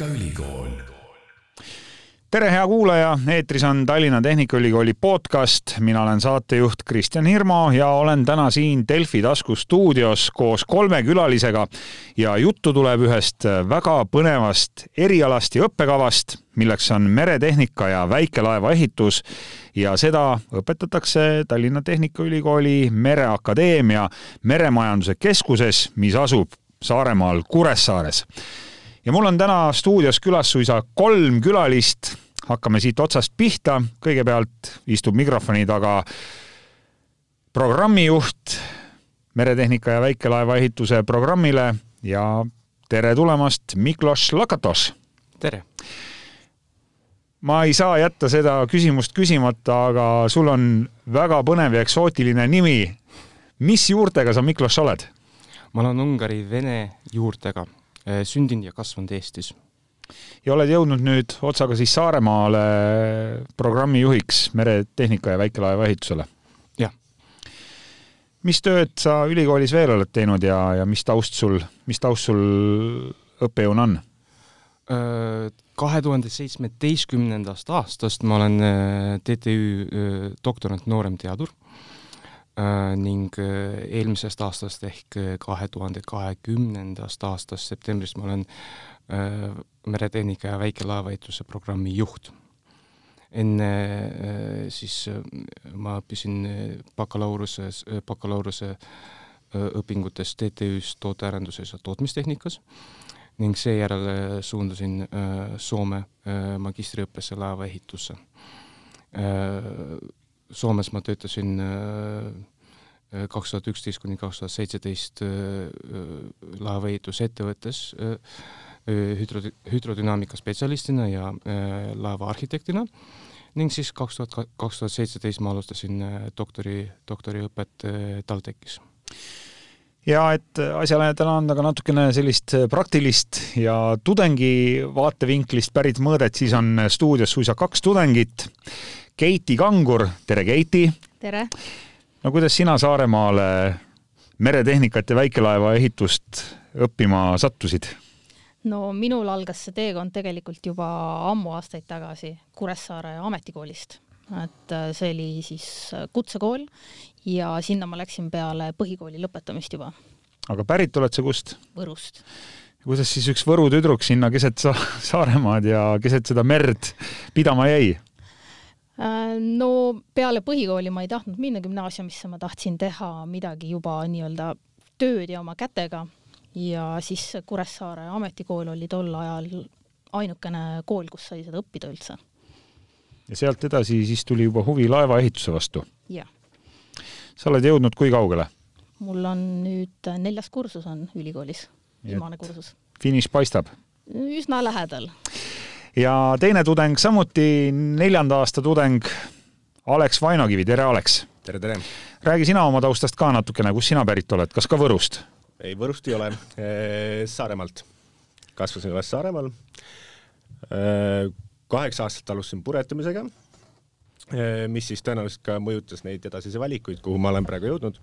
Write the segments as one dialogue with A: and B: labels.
A: Tehnikaülikool.
B: tere, hea kuulaja, eetris on Tallinna Tehnikaülikooli podcast, mina olen saatejuht Kristjan Hirmu ja olen täna siin Delfi taskustuudios koos kolme külalisega. Ja juttu tuleb ühest väga põnevast erialast ja õppekavast, milleks on meretehnika ja väikelaeva ehitus ja seda õpetatakse Tallinna Tehnikaülikooli Mereakadeemia meremajanduse keskuses, mis asub Saaremaal Kuressaares ja mul on täna stuudios külas suisa kolm külalist. hakkame siit otsast pihta. kõigepealt istub mikrofoni taga programmijuht meretehnika ja väikelaeva ehituse programmile ja tere tulemast, Miklos Lakatos.
C: tere!
B: ma ei saa jätta seda küsimust küsimata, aga sul on väga põnev ja eksootiline nimi. mis juurtega sa, Miklos, oled?
C: ma olen Ungari-Vene juurtega Äh, sündinud ja kasvanud Eestis.
B: ja oled jõudnud nüüd otsaga siis Saaremaale programmijuhiks meretehnika ja väikelaeva ehitusele?
C: jah.
B: mis tööd sa ülikoolis veel oled teinud ja, ja mis taust sul, mis taust sul õppejõuna on?
C: Kahe tuhande seitsmeteistkümnendast aastast ma olen äh, TTÜ doktorant nooremteadur ning äh, eelmisest aastast ehk äh, kahe tuhande kahekümnendast aastast septembrist ma olen meretehnika ja väikelaevaehituse programmi juht. enne siis ma õppisin bakalaureuse, bakalaureuse õpingutes TTÜ-s tootearenduses ja tootmistehnikas ning seejärel suundusin Soome magistriõppesse laevaehitusse Soomes ma töötasin kaks tuhat üksteist kuni kaks tuhat seitseteist laevaehitusettevõttes hüdro, hüdrodünaamika spetsialistina ja laeva arhitektina ning siis kaks tuhat, kaks tuhat seitseteist ma alustasin doktori, doktoriõpet TalTechis
B: ja et asjale täna anda ka natukene sellist praktilist ja tudengi vaatevinklist pärit mõõdet, siis on stuudios suisa kaks tudengit. Keiti Kangur, tere Keiti!
D: tere!
B: no kuidas sina Saaremaale meretehnikat ja väikelaeva ehitust õppima sattusid?
D: no minul algas see teekond tegelikult juba ammu aastaid tagasi Kuressaare ametikoolist, et äh, see oli siis äh, kutsekool ja sinna ma läksin peale põhikooli lõpetamist juba.
B: aga pärit oled sa kust?
D: Võrust.
B: kuidas siis üks Võru tüdruk sinna keset sa Saaremaad ja keset seda merd pidama jäi?
D: Äh, no peale põhikooli ma ei tahtnud minna gümnaasiumisse, ma tahtsin teha midagi juba nii-öelda tööd ja oma kätega ja siis Kuressaare ametikool oli tol ajal ainukene kool, kus sai seda õppida üldse.
B: ja sealt edasi siis tuli juba huvi laevaehituse vastu?
D: jah.
B: sa oled jõudnud kui kaugele?
D: mul on nüüd neljas kursus on ülikoolis, viimane kursus.
B: finiš paistab?
D: üsna lähedal
B: ja teine tudeng, samuti neljanda aasta tudeng, Alex Vainokivi, tere Alex!
E: tere, tere!
B: räägi sina oma taustast ka natukene, kust sina pärit oled, kas ka Võrust?
E: ei, Võrust ei ole, Saaremaalt. kasvasin üles Saaremaal. kaheksa aastat alustasin puretamisega, mis siis tõenäoliselt ka mõjutas neid edasisi valikuid, kuhu ma olen praegu jõudnud.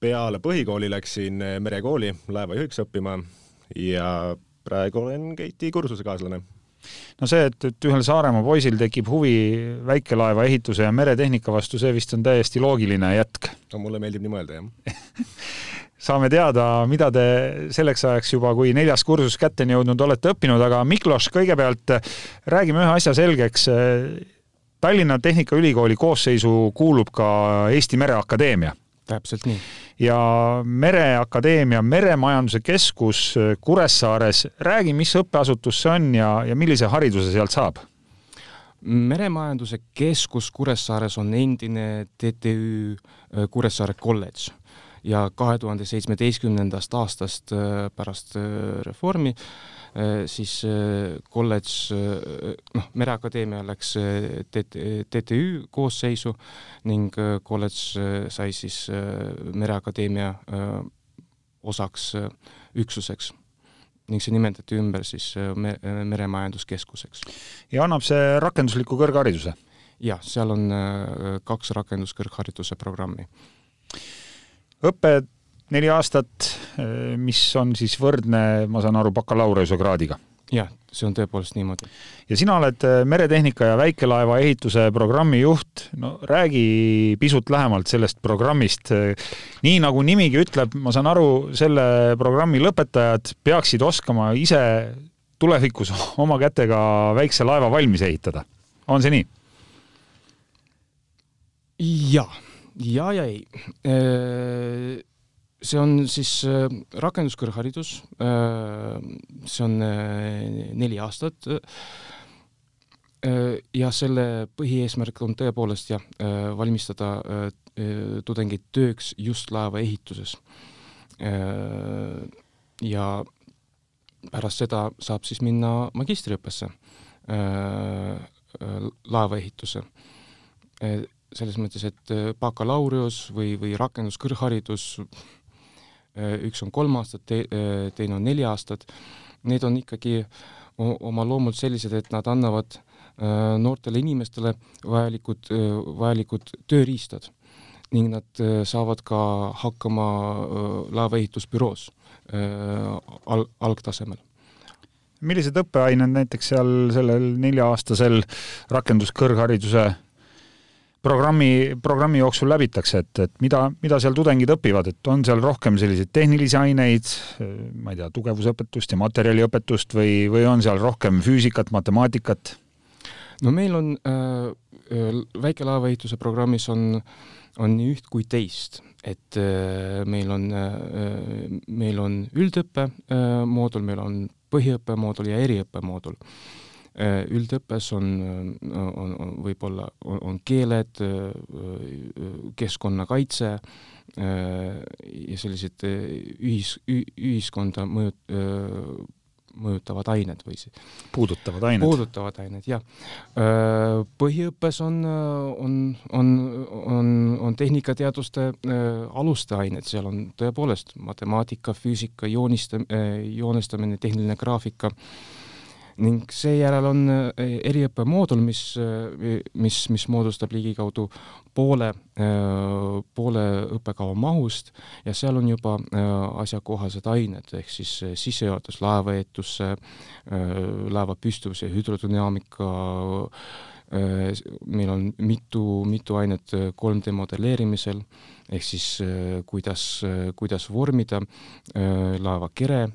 E: peale põhikooli läksin merekooli laevajuhiks õppima ja praegu olen Keiti kursusekaaslane.
B: no see, et, et ühel Saaremaa poisil tekib huvi väikelaeva ehituse ja meretehnika vastu, see vist on täiesti loogiline jätk.
E: no mulle meeldib nii mõelda, jah
B: saame teada, mida te selleks ajaks juba, kui neljas kursus kätteni jõudnud olete õppinud, aga Miklos, kõigepealt räägime ühe asja selgeks. Tallinna Tehnikaülikooli koosseisu kuulub ka Eesti Mereakadeemia.
C: Täpselt nii
B: ja Mereakadeemia Meremajanduse Keskus Kuressaares. räägi, mis õppeasutus see on ja, ja millise hariduse sealt saab?
C: meremajanduse keskus Kuressaares on endine TTÜ äh, Kuressaare kolledž ja kahe tuhande seitsmeteistkümnendast aastast äh, pärast äh, reformi Äh, siis äh, kolledž, äh, noh, Mereakadeemia läks TTÜ koosseisu ning kolledž sai siis Mereakadeemia osaks, üksuseks ning see nimetati ümber siis me-, Meremajanduskeskuseks.
B: ja annab see rakendusliku kõrghariduse?
C: jah, seal on kaks rakenduskõrghariduse programmi.
B: õpe neli aastat mis on siis võrdne, ma saan aru, bakalaureusekraadiga
C: jah, see on tõepoolest niimoodi.
B: ja sina oled äh, meretehnika ja väikelaeva ehituse programmi juht, no räägi pisut lähemalt sellest programmist. nii nagu nimigi ütleb, ma saan aru, selle programmi lõpetajad peaksid oskama ise tulevikus oma kätega väikse laeva valmis ehitada. on see nii?
C: ja, ja, ja ei see on siis äh, rakenduskõrgharidus, äh, see on äh, neli aastat. ja selle põhieesmärk on tõepoolest jah, valmistada tudengid tööks just laevaehituses. ja pärast seda saab siis minna magistriõppesse laevaehitusse selles mõttes, et bakalaureus või, või rakenduskõrgharidus üks on kolm aastat äh, teine on neli aastat, need on ikkagi oma loomult sellised, et nad annavad äh, noortele inimestele vajalikud, vajalikud tööriistad ning nad saavad ka hakkama laevaehitusbüroos al-, algtasemel.
B: Millised õppeained näiteks seal sellel nelja-aastasel rakenduskõrghariduse programmi, programmi jooksul läbitakse, et, et mida, mida seal tudengid õpivad, et on seal rohkem selliseid tehnilisi aineid, ma ei tea, tugevusõpetust ja materjaliõpetust või, või on seal rohkem füüsikat, matemaatikat?
C: no meil on äh, äh väikelaevaehituse programmis on, on nii üht kui teist, et äh, meil on äh,, meil on üldõppe äh, moodul, meil on põhiõppemoodul ja eriõppemoodul Äh, üldõppes on, on, on võib-olla, on, on keeled, äh, keskkonnakaitse äh, ja sellised ühis, ühiskonda mõjut-, mõjutavad ained või siis
B: puudutavad ained.
C: puudutavad ained, jah. Põhiõppes on, on, on, on, on tehnikateaduste aluste ained, seal on tõepoolest matemaatika, füüsika, joonista-, joonestamine, tehniline graafika ning seejärel on äh, eriõppemoodul, mis, äh, mis, mis moodustab ligikaudu poole, äh, poole õppekava mahust ja seal on juba asjakohased ained, ehk siis sissejuhatus laevaeetusse, laeva püstus ja hüdrodünaamika, meil on mitu, mitu ainet 3D modelleerimisel ehk siis äh, kuidas, äh, kuidas vormida äh, laeva kere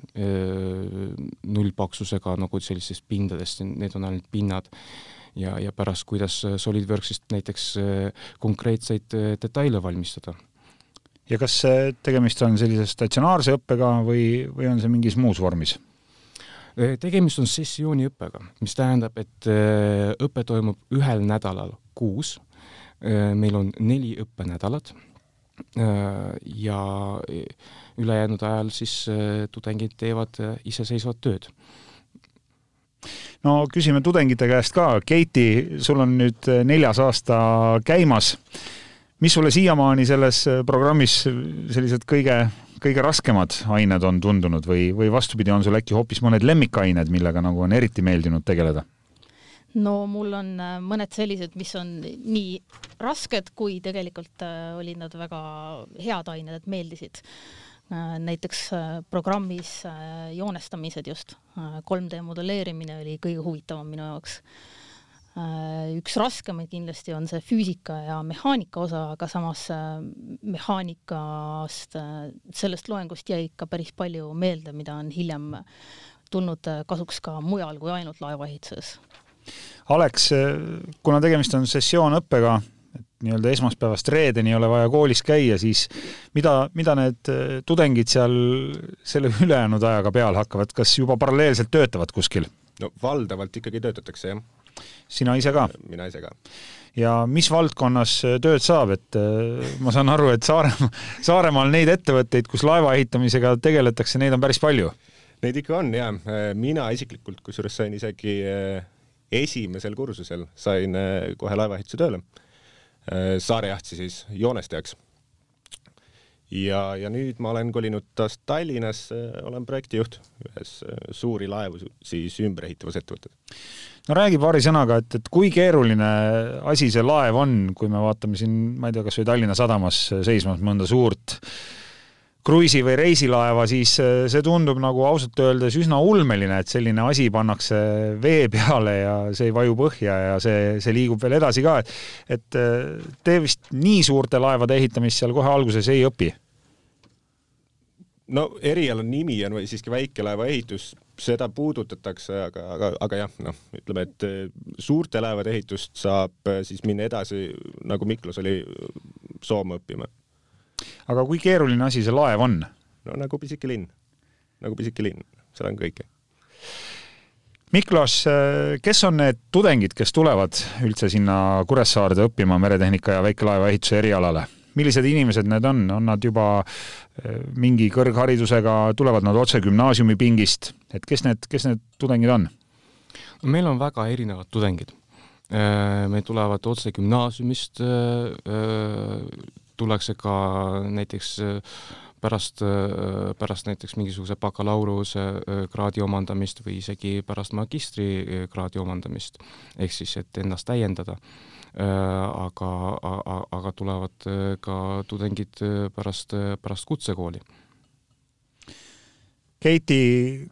C: nullpaksusega nagu sellistest pindadest, need on ainult pinnad ja, ja pärast, kuidas SolidWorksist näiteks konkreetseid detaile valmistada.
B: ja kas tegemist on sellise statsionaarse õppega või, või on see mingis muus vormis?
C: Tegemist on sessiooniõppega, mis tähendab, et õpe toimub ühel nädalal kuus. meil on neli õppenädalat Äh, ja ülejäänud ajal siis äh, tudengid teevad äh, iseseisvat tööd.
B: no küsime tudengite käest ka, Keiti, sul on nüüd neljas aasta käimas. mis sulle siiamaani selles programmis sellised kõige, kõige raskemad ained on tundunud või, või vastupidi, on sul äkki hoopis mõned lemmikained, millega nagu on eriti meeldinud tegeleda?
D: no mul on äh, mõned sellised, mis on nii rasked, kui tegelikult äh, olid nad väga head ained, et meeldisid. Äh, näiteks programmis joonestamised just, 3D modelleerimine oli kõige huvitavam minu jaoks. Üks raskemaid kindlasti on see füüsika ja mehaanika osa, aga samas mehaanikast, sellest loengust jäi ikka päris palju meelde, mida on hiljem tulnud kasuks ka mujal kui ainult laevaehituses
B: Aleks, kuna tegemist on sessioonõppega, et nii-öelda esmaspäevast reedeni ei ole vaja koolis käia, siis mida, mida need äh, tudengid seal selle ülejäänud ajaga peale hakkavad, kas juba paralleelselt töötavad kuskil?
E: no valdavalt ikkagi töötatakse, jah.
B: Sina ise ka?
E: mina ise ka.
B: ja mis valdkonnas äh, tööd saab, et äh, ma saan aru, et Saaremaa, Saaremaal neid ettevõtteid, kus laeva ehitamisega tegeletakse, neid on päris palju?
E: Neid ikka on jaa, mina isiklikult kusjuures sain isegi esimesel kursusel sain äh, kohe laevaehituse tööle. Äh, Saarejahtsi siis joonestajaks. ja, ja nüüd ma olen kolinud taas Tallinnasse, olen projektijuht ühes äh, suuri laevu siis ümber ehitavas ettevõttes.
B: No räägi paari sõnaga, et, et kui keeruline asi see laev on, kui me vaatame siin, ma ei tea, kas või Tallinna sadamas seismas mõnda suurt kruiisi- või reisilaeva, siis äh, see tundub nagu ausalt öeldes üsna ulmeline, et selline asi pannakse vee peale ja see ei vaju põhja ja see, see liigub veel edasi ka, et et äh, te vist nii suurte laevade ehitamist seal kohe alguses ei õpi?
E: No eriala nimi on siiski väikelaeva ehitus, seda puudutatakse, aga, aga, aga jah, noh, ütleme, et äh, suurte laevade ehitust saab siis minna edasi, nagu Miklos oli, Soome õppima
B: aga kui keeruline asi see laev on?
E: no nagu pisike linn, nagu pisike linn, seal on kõike.
B: Miklos, kes on need tudengid, kes tulevad üldse sinna Kuressaarde õppima meretehnika ja väikelaevaehituse erialale? Millised inimesed need on, on nad juba eh, mingi kõrgharidusega, tulevad nad otse gümnaasiumi pingist, et kes need, kes need tudengid on?
C: meil on väga erinevad tudengid. Eh, meil tulevad otse gümnaasiumist eh, tullakse ka näiteks pärast, pärast näiteks mingisuguse bakalaureuse äh, kraadi omandamist või isegi pärast magistrikraadi omandamist, ehk siis, et ennast täiendada. Aga, aga tulevad ka tudengid pärast, pärast kutsekooli.
B: Keiti,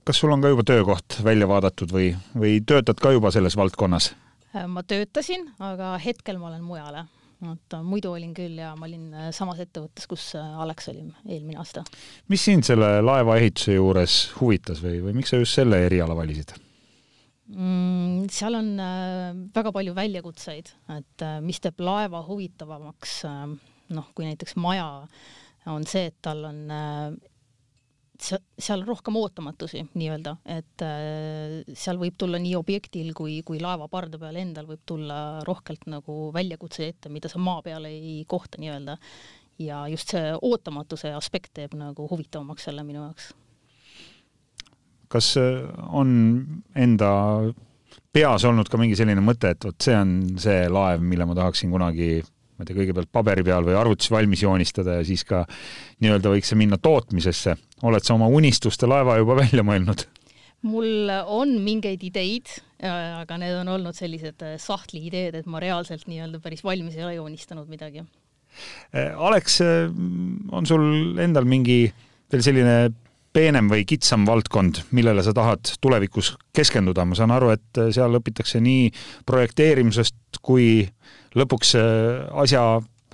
B: kas sul on ka juba töökoht välja vaadatud või, või töötad ka juba selles valdkonnas?
D: ma töötasin, aga hetkel ma olen mujale et muidu olin küll ja ma olin äh, samas ettevõttes, kus äh, Alex oli eelmine aasta.
B: mis sind selle laevaehituse juures huvitas või, või miks sa just selle eriala valisid
D: mm,? Seal on äh, väga palju väljakutseid, et mis teeb laeva huvitavamaks, noh, kui näiteks maja on see, et tal on seal rohkem ootamatusi nii-öelda, et äh, seal võib tulla nii objektil kui, kui laeva parda peal endal võib tulla rohkelt nagu väljakutse ette, mida sa maa peal ei kohta nii-öelda. ja just see ootamatuse aspekt teeb nagu huvitavamaks selle minu jaoks.
B: kas äh, on enda peas olnud ka mingi selline mõte, et vot see on see laev, mille ma tahaksin kunagi ma ei tea, kõigepealt paberi peal või arvutis valmis joonistada ja siis ka nii-öelda võiks see minna tootmisesse. oled sa oma unistuste laeva juba välja mõelnud?
D: mul on mingeid ideid, aga need on olnud sellised äh, sahtli ideed, et ma reaalselt nii-öelda päris valmis ei ole joonistanud midagi.
B: Äh, Alex, äh, on sul endal mingi veel selline peenem või kitsam valdkond, millele sa tahad tulevikus keskenduda, ma saan aru, et seal õpitakse nii projekteerimisest kui lõpuks äh, asja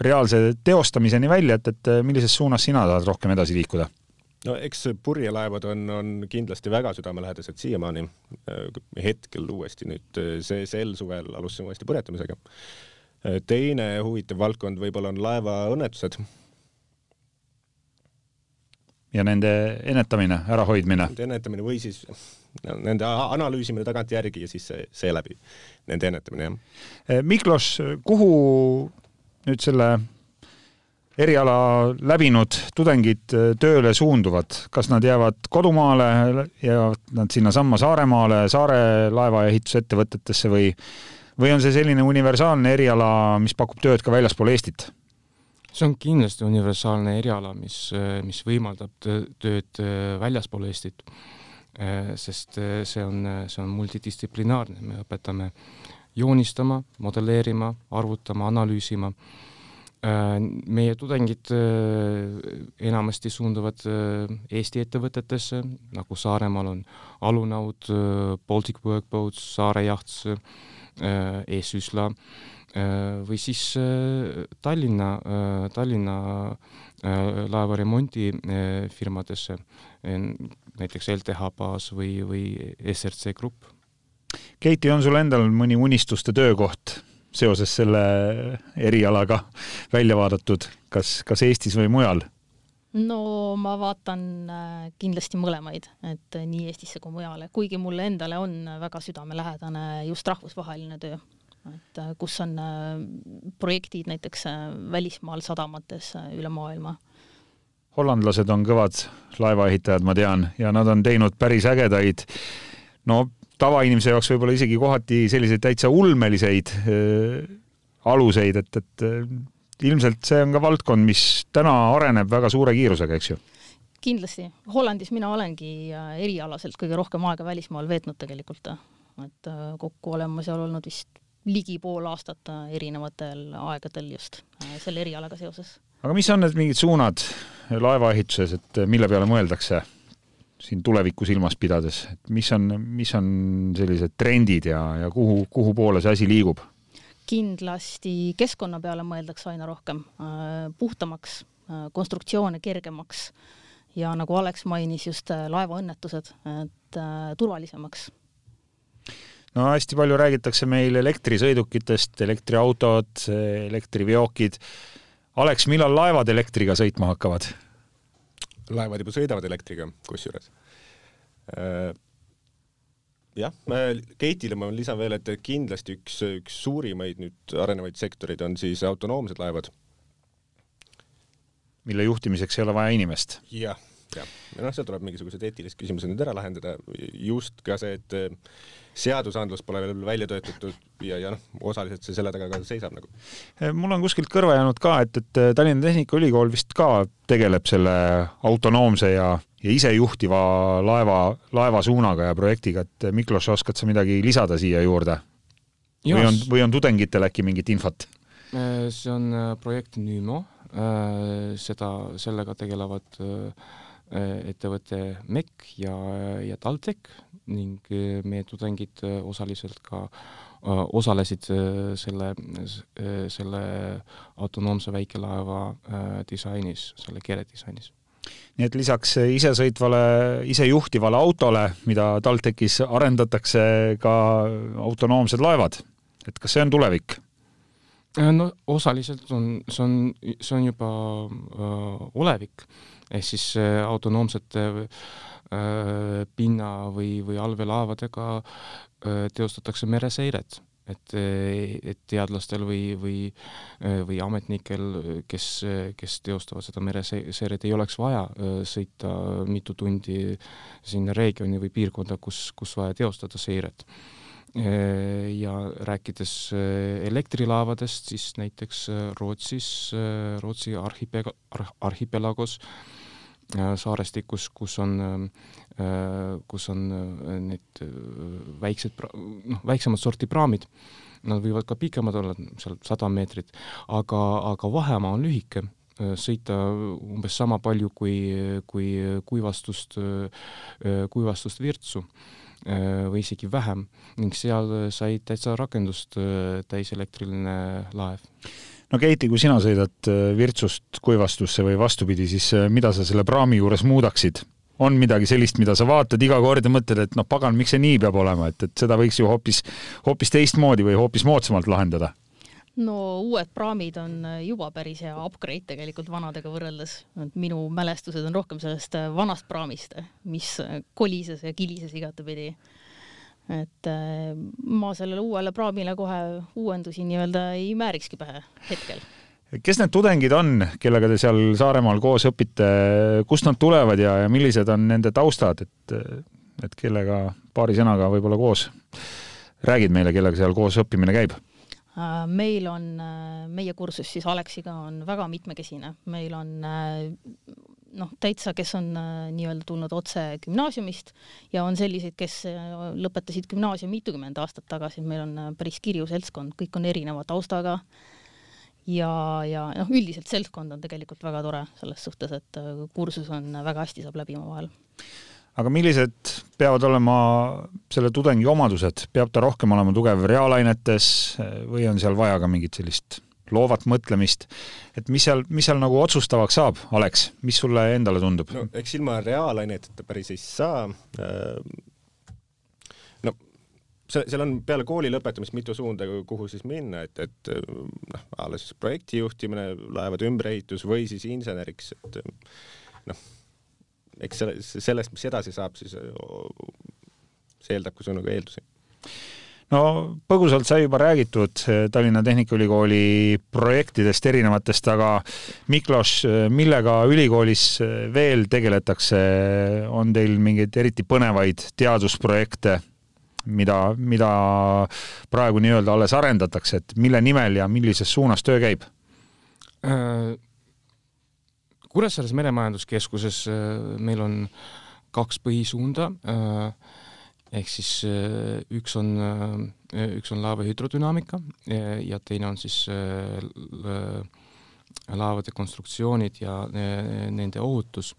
B: reaalse teostamiseni välja, et, et äh, millises suunas sina tahad rohkem edasi liikuda?
E: no eks purjelaevad on, on kindlasti väga südamelähedased siiamaani. Äh, hetkel uuesti nüüd see, sel suvel alustasime uuesti purjetamisega. teine huvitav valdkond võib-olla on laevaõnnetused.
B: Ja nende ennetamine, ärahoidmine?
E: Nende ennetamine või siis nende analüüsimine tagantjärgi ja siis seeläbi nende ennetamine, jah.
B: Eh, Miklos, kuhu nüüd selle eriala läbinud tudengid eh, tööle suunduvad, kas nad jäävad kodumaale, jäävad nad sinnasamma Saaremaale, Saare laevaehitusettevõtetesse või või on see selline universaalne eriala, mis pakub tööd ka väljaspool Eestit?
C: See on kindlasti universaalne eriala, mis, mis võimaldab tööd väljaspool Eestit Äh, sest äh, see on, äh, see on multidistsiplinaarne, me õpetame joonistama, modelleerima, arvutama, analüüsima. meie tudengid enamasti suunduvad Eesti ettevõtetesse, nagu Saaremaal on Alunaud, Baltic Workboats, Saare Jahts, E-Süsla või siis Tallinna, Tallinna laevaremondifirmadesse näiteks LTH baas või, või SRC Grupp.
B: Keiti, on sul endal mõni unistuste töökoht seoses selle erialaga välja vaadatud, kas, kas Eestis või mujal?
D: no ma vaatan äh, kindlasti mõlemaid, et nii Eestisse kui mujale, kuigi mulle endale on väga südamelähedane just rahvusvaheline töö, et äh, kus on äh, projektid näiteks välismaal sadamates üle maailma
B: hollandlased on kõvad laevaehitajad, ma tean, ja nad on teinud päris ägedaid, no tavainimese jaoks võib-olla isegi kohati selliseid täitsa ulmeliseid äh, aluseid, et, et äh, ilmselt see on ka valdkond, mis täna areneb väga suure kiirusega, eks ju?
D: kindlasti. Hollandis mina olengi äh, erialaselt kõige rohkem aega välismaal veetnud tegelikult, et äh, kokku olen ma seal olnud vist ligi pool aastat erinevatel aegadel just selle erialaga seoses.
B: aga mis on need mingid suunad, laevaehituses, et mille peale mõeldakse siin tulevikku silmas pidades, et mis on, mis on sellised trendid ja, ja kuhu, kuhu poole see asi liigub?
D: kindlasti keskkonna peale mõeldakse aina rohkem, puhtamaks, konstruktsioone kergemaks ja nagu Alex mainis, just laevaõnnetused, et turvalisemaks
B: no hästi palju räägitakse meil elektrisõidukitest, elektriautod, elektriveokid. Alex, millal laevad elektriga sõitma hakkavad?
E: laevad juba sõidavad elektriga, kusjuures. Äh, jah, Keitile ma lisan veel, et kindlasti üks, üks suurimaid nüüd arenevaid sektoreid on siis autonoomsed laevad.
B: mille juhtimiseks ei ole vaja inimest
E: ja,? jah, jah. ja noh, seal tuleb mingisugused eetilised küsimused nüüd ära lahendada, just ka see, et seadusandlus pole veel välja töötatud ja, ja noh, osaliselt see selle taga ka seisab nagu.
B: Eh, mul on kuskilt kõrva jäänud ka, et, et eh, Tallinna Tehnikaülikool vist ka tegeleb selle autonoomse ja, ja isejuhtiva laeva, laevasuunaga ja projektiga, et eh, Miklos, oskad sa midagi lisada siia juurde? või on, või on tudengitel äkki mingit infot?
C: see on projekt Nüümo, seda, sellega tegelevad ettevõte MEC ja, ja TalTech ning äh, meie tudengid äh, osaliselt ka äh, osalesid selle, selle autonoomse väikelaeva disainis, selle kere disainis
B: nii et lisaks isesõitvale, isejuhtivale autole, mida TalTechis arendatakse, ka autonoomsed laevad. et kas see on tulevik?
C: no osaliselt on, see on, see on juba äh, olevik, ehk siis äh, autonoomsete äh, pinna või, või allveelaevadega äh, teostatakse mereseiret, et, et teadlastel või, või, või ametnikel, kes, kes teostavad seda mereseiret, ei oleks vaja sõita mitu tundi sinna regiooni või piirkonda, kus, kus vaja teostada seiret. Ja rääkides elektrilaevadest, siis näiteks Rootsis, Rootsi arhipega-, arhipelagos Äh, saarestikus, kus on, äh, kus on äh, need väiksed, noh, väiksemat sorti praamid, nad võivad ka pikemad olla, seal sada meetrit, aga, aga vahemaa on lühike, sõita umbes sama palju kui, kui kuivastust, kuivastust Virtsu või isegi vähem ning seal sai täitsa rakendust täiselektriline laev
B: no Keiti, kui sina sõidad äh, Virtsust Kuivastusse või vastupidi, siis äh, mida sa selle praami juures muudaksid? on midagi sellist, mida sa vaatad iga kord ja mõtled, et noh, pagan, miks see nii peab olema, et, et seda võiks ju hoopis, hoopis teistmoodi või hoopis moodsamalt lahendada?
D: no uued praamid on äh, juba päris hea upgrade tegelikult vanadega võrreldes, minu mälestused on rohkem sellest vanast praamist, mis kolises ja kilises igatepidi et äh, ma sellele uuele praamile kohe uuendusi nii-öelda ei määrikski pähe hetkel.
B: kes need tudengid on, kellega te seal Saaremaal koos õpite, kust nad tulevad ja, ja millised on nende taustad, et, et kellega paari sõnaga võib-olla koos räägid meile, kellega seal koos õppimine käib?
D: Äh, meil on, äh, meie kursus siis Aleksiga on väga mitmekesine, meil on noh, täitsa, kes on äh, nii-öelda tulnud otse gümnaasiumist ja on selliseid, kes äh, lõpetasid gümnaasiumi mitukümmend aastat tagasi, meil on äh, päris kirju seltskond, kõik on erineva taustaga. Ja, ja noh, üldiselt seltskond on tegelikult väga tore selles suhtes, et kursus on väga hästi, saab läbi omavahel.
B: Aga millised peavad olema selle tudengi omadused, peab ta rohkem olema tugev reaalainetes või on seal vaja ka mingit sellist loovat mõtlemist, et mis seal, mis seal nagu otsustavaks saab, Alex, mis sulle endale tundub?
E: no eks ilma reaalaineteta päris ei saa. Äh, no seal, seal on peale kooli lõpetamist mitu suunda, kuhu siis minna, et, et noh, alles projekti juhtimine, laevade ümberehitus või siis inseneriks, et noh, eks selle, sellest, mis edasi saab, siis see eeldab ka sinuga eeldusi
B: no põgusalt sai juba räägitud eh, Tallinna Tehnikaülikooli projektidest erinevatest, aga Miklos, eh, millega ülikoolis eh, veel tegeletakse, on teil mingeid eriti põnevaid teadusprojekte, mida, mida praegu nii-öelda alles arendatakse, et mille nimel ja millises suunas töö käib?
C: Äh, Kuressaares Meremajanduskeskuses meil on kaks põhisuunda äh, ehk siis äh, üks on, äh, üks on laeva hüdrodünaamika ja teine on siis äh, laevade konstruktsioonid ja nende ohutus.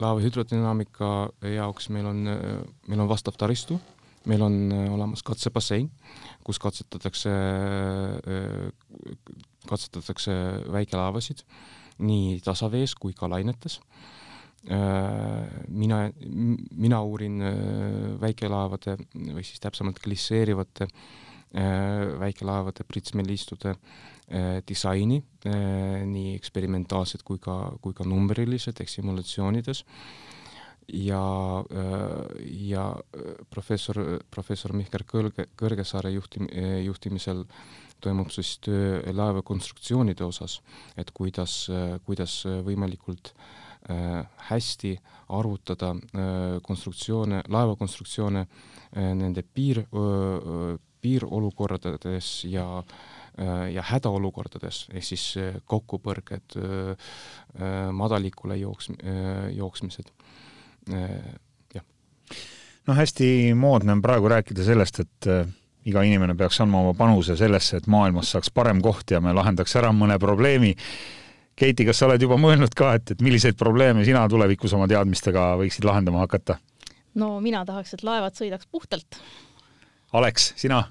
C: laeva hüdrodünaamika jaoks meil on, meil on vastav taristu, meil on olemas katsebassein, kus katsetatakse, katsetatakse väikelaevasid nii tasavees kui ka lainetes mina, mina uurin väikelaevade või siis täpsemalt glisseerivate väikelaevade pritsmeliistude disaini, nii eksperimentaalsed kui ka, kui ka numbrilised ehk simulatsioonides. ja, ja professor, professor Mihkel Kõrge, Kõrgesaare juhtim-, juhtimisel toimub siis töö laeva konstruktsioonide osas, et kuidas, kuidas võimalikult hästi arvutada konstruktsioone, laevakonstruktsioone nende piir, piirolukordades ja ja hädaolukordades, ehk siis kokkupõrged, madalikule jooks-, jooksmised, jah.
B: noh, hästi moodne on praegu rääkida sellest, et iga inimene peaks andma oma panuse sellesse, et maailmas saaks parem koht ja me lahendaks ära mõne probleemi. Keiti, kas sa oled juba mõelnud ka, et, et milliseid probleeme sina tulevikus oma teadmistega võiksid lahendama hakata?
D: no mina tahaks, et laevad sõidaks puhtalt.
B: Aleks, sina?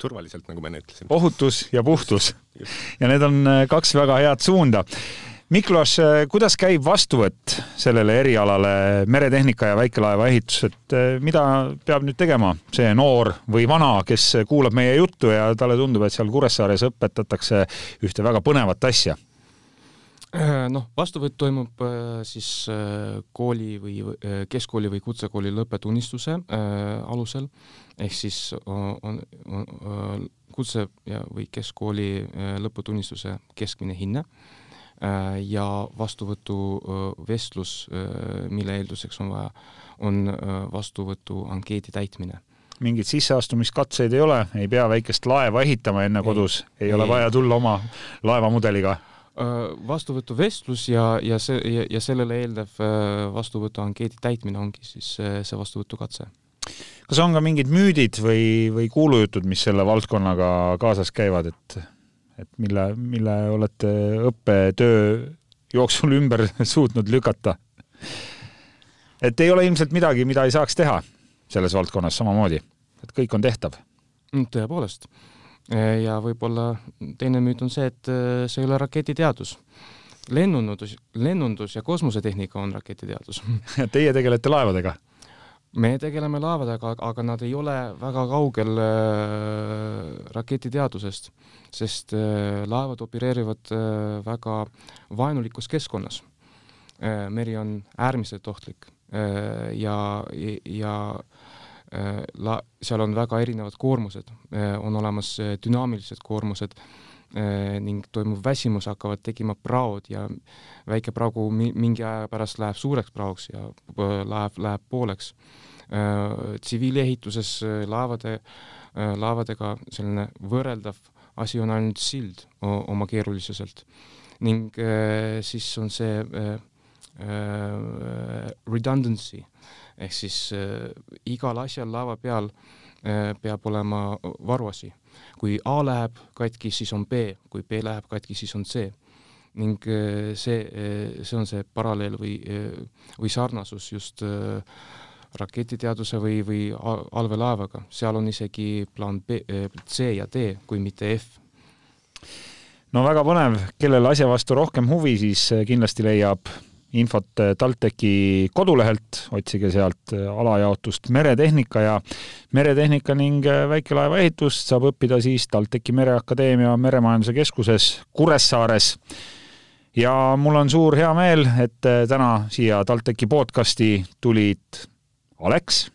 E: turvaliselt, nagu ma enne ütlesin.
B: ohutus ja puhtus. ja need on äh, kaks väga head suunda Miklos, äh, kuidas käib vastuvõtt sellele erialale meretehnika ja väikelaeva ehitus, et äh, mida peab nüüd tegema see noor või vana, kes kuulab meie juttu ja talle tundub, et seal Kuressaares õpetatakse ühte väga põnevat asja?
C: Äh, noh, vastuvõtt toimub siis kooli või keskkooli või kutsekooli lõppetunnistuse alusel. Ehk siis on, on, on kutse ja, või keskkooli lõputunnistuse keskmine hinne. Äh, ja vastuvõtuvestlus, äh, äh, mille eelduseks on vaja, on vastuvõtu ankeedi täitmine.
B: Mingeid sisseastumiskatseid ei ole, ei pea väikest laeva ehitama enne kodus, ei ole vaja tulla oma laevamudeliga?
C: Vastuvõtuvestlus ja, ja see, ja, ja sellele eelnev vastuvõtuankeedi täitmine ongi siis see vastuvõtukatse.
B: kas on ka mingid müüdid või, või kuulujutud, mis selle valdkonnaga kaasas käivad, et et mille, mille olete õppetöö jooksul ümber suutnud lükata? et ei ole ilmselt midagi, mida ei saaks teha selles valdkonnas samamoodi, et kõik on tehtav?
C: Mm, tõepoolest. Ja võib-olla teine müüt on see, et äh, see ei ole raketiteadus lennundus, lennundus ja kosmosetehnika on raketiteadus
B: Teie tegelete laevadega?
C: me tegeleme laevadega, aga nad ei ole väga kaugel äh, raketiteadusest, sest äh, laevad opereerivad äh, väga vaenulikus keskkonnas. meri on äärmiselt ohtlik ja, ja la-, seal on väga erinevad koormused, on olemas dünaamilised koormused ning toimub väsimus, hakkavad tekkima praod ja väike pragu mingi aja pärast läheb suureks praoks ja läheb, läheb pooleks. Äh, tsiviilehituses äh, laevade, äh, laevadega selline võrreldav asi on ainult sild oma keerulisuselt ning siis on see redundancy ehk siis igal asjal laeva peal peab olema varuasi. kui A läheb katki, siis on B, kui B läheb katki, siis on C ning see, see on see paralleel või, või sarnasus just äh, raketiteaduse või, või allveelaevaga, seal on isegi plaan B, C ja D, kui mitte F.
B: no väga põnev, kellel asja vastu rohkem huvi, siis kindlasti leiab infot TalTechi kodulehelt, otsige sealt alajaotust meretehnika ja meretehnika ning väikelaeva ehitust saab õppida siis TalTechi Mereakadeemia Meremajanduse Keskuses Kuressaares. ja mul on suur hea meel, et täna siia TalTechi podcasti tulid Aleks.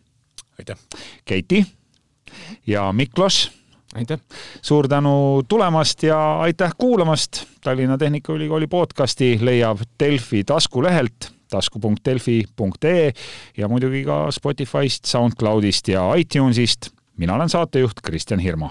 E: aitäh.
B: Keiti ja Miklos.
C: Aitäh.
B: suur tänu tulemast ja aitäh kuulamast. Tallinna Tehnikaülikooli podcasti leiab Delfi taskulehelt tasku.delfi.ee ja muidugi ka Spotify'st, SoundCloudist ja iTunesist. mina olen saatejuht Kristjan Hirmu.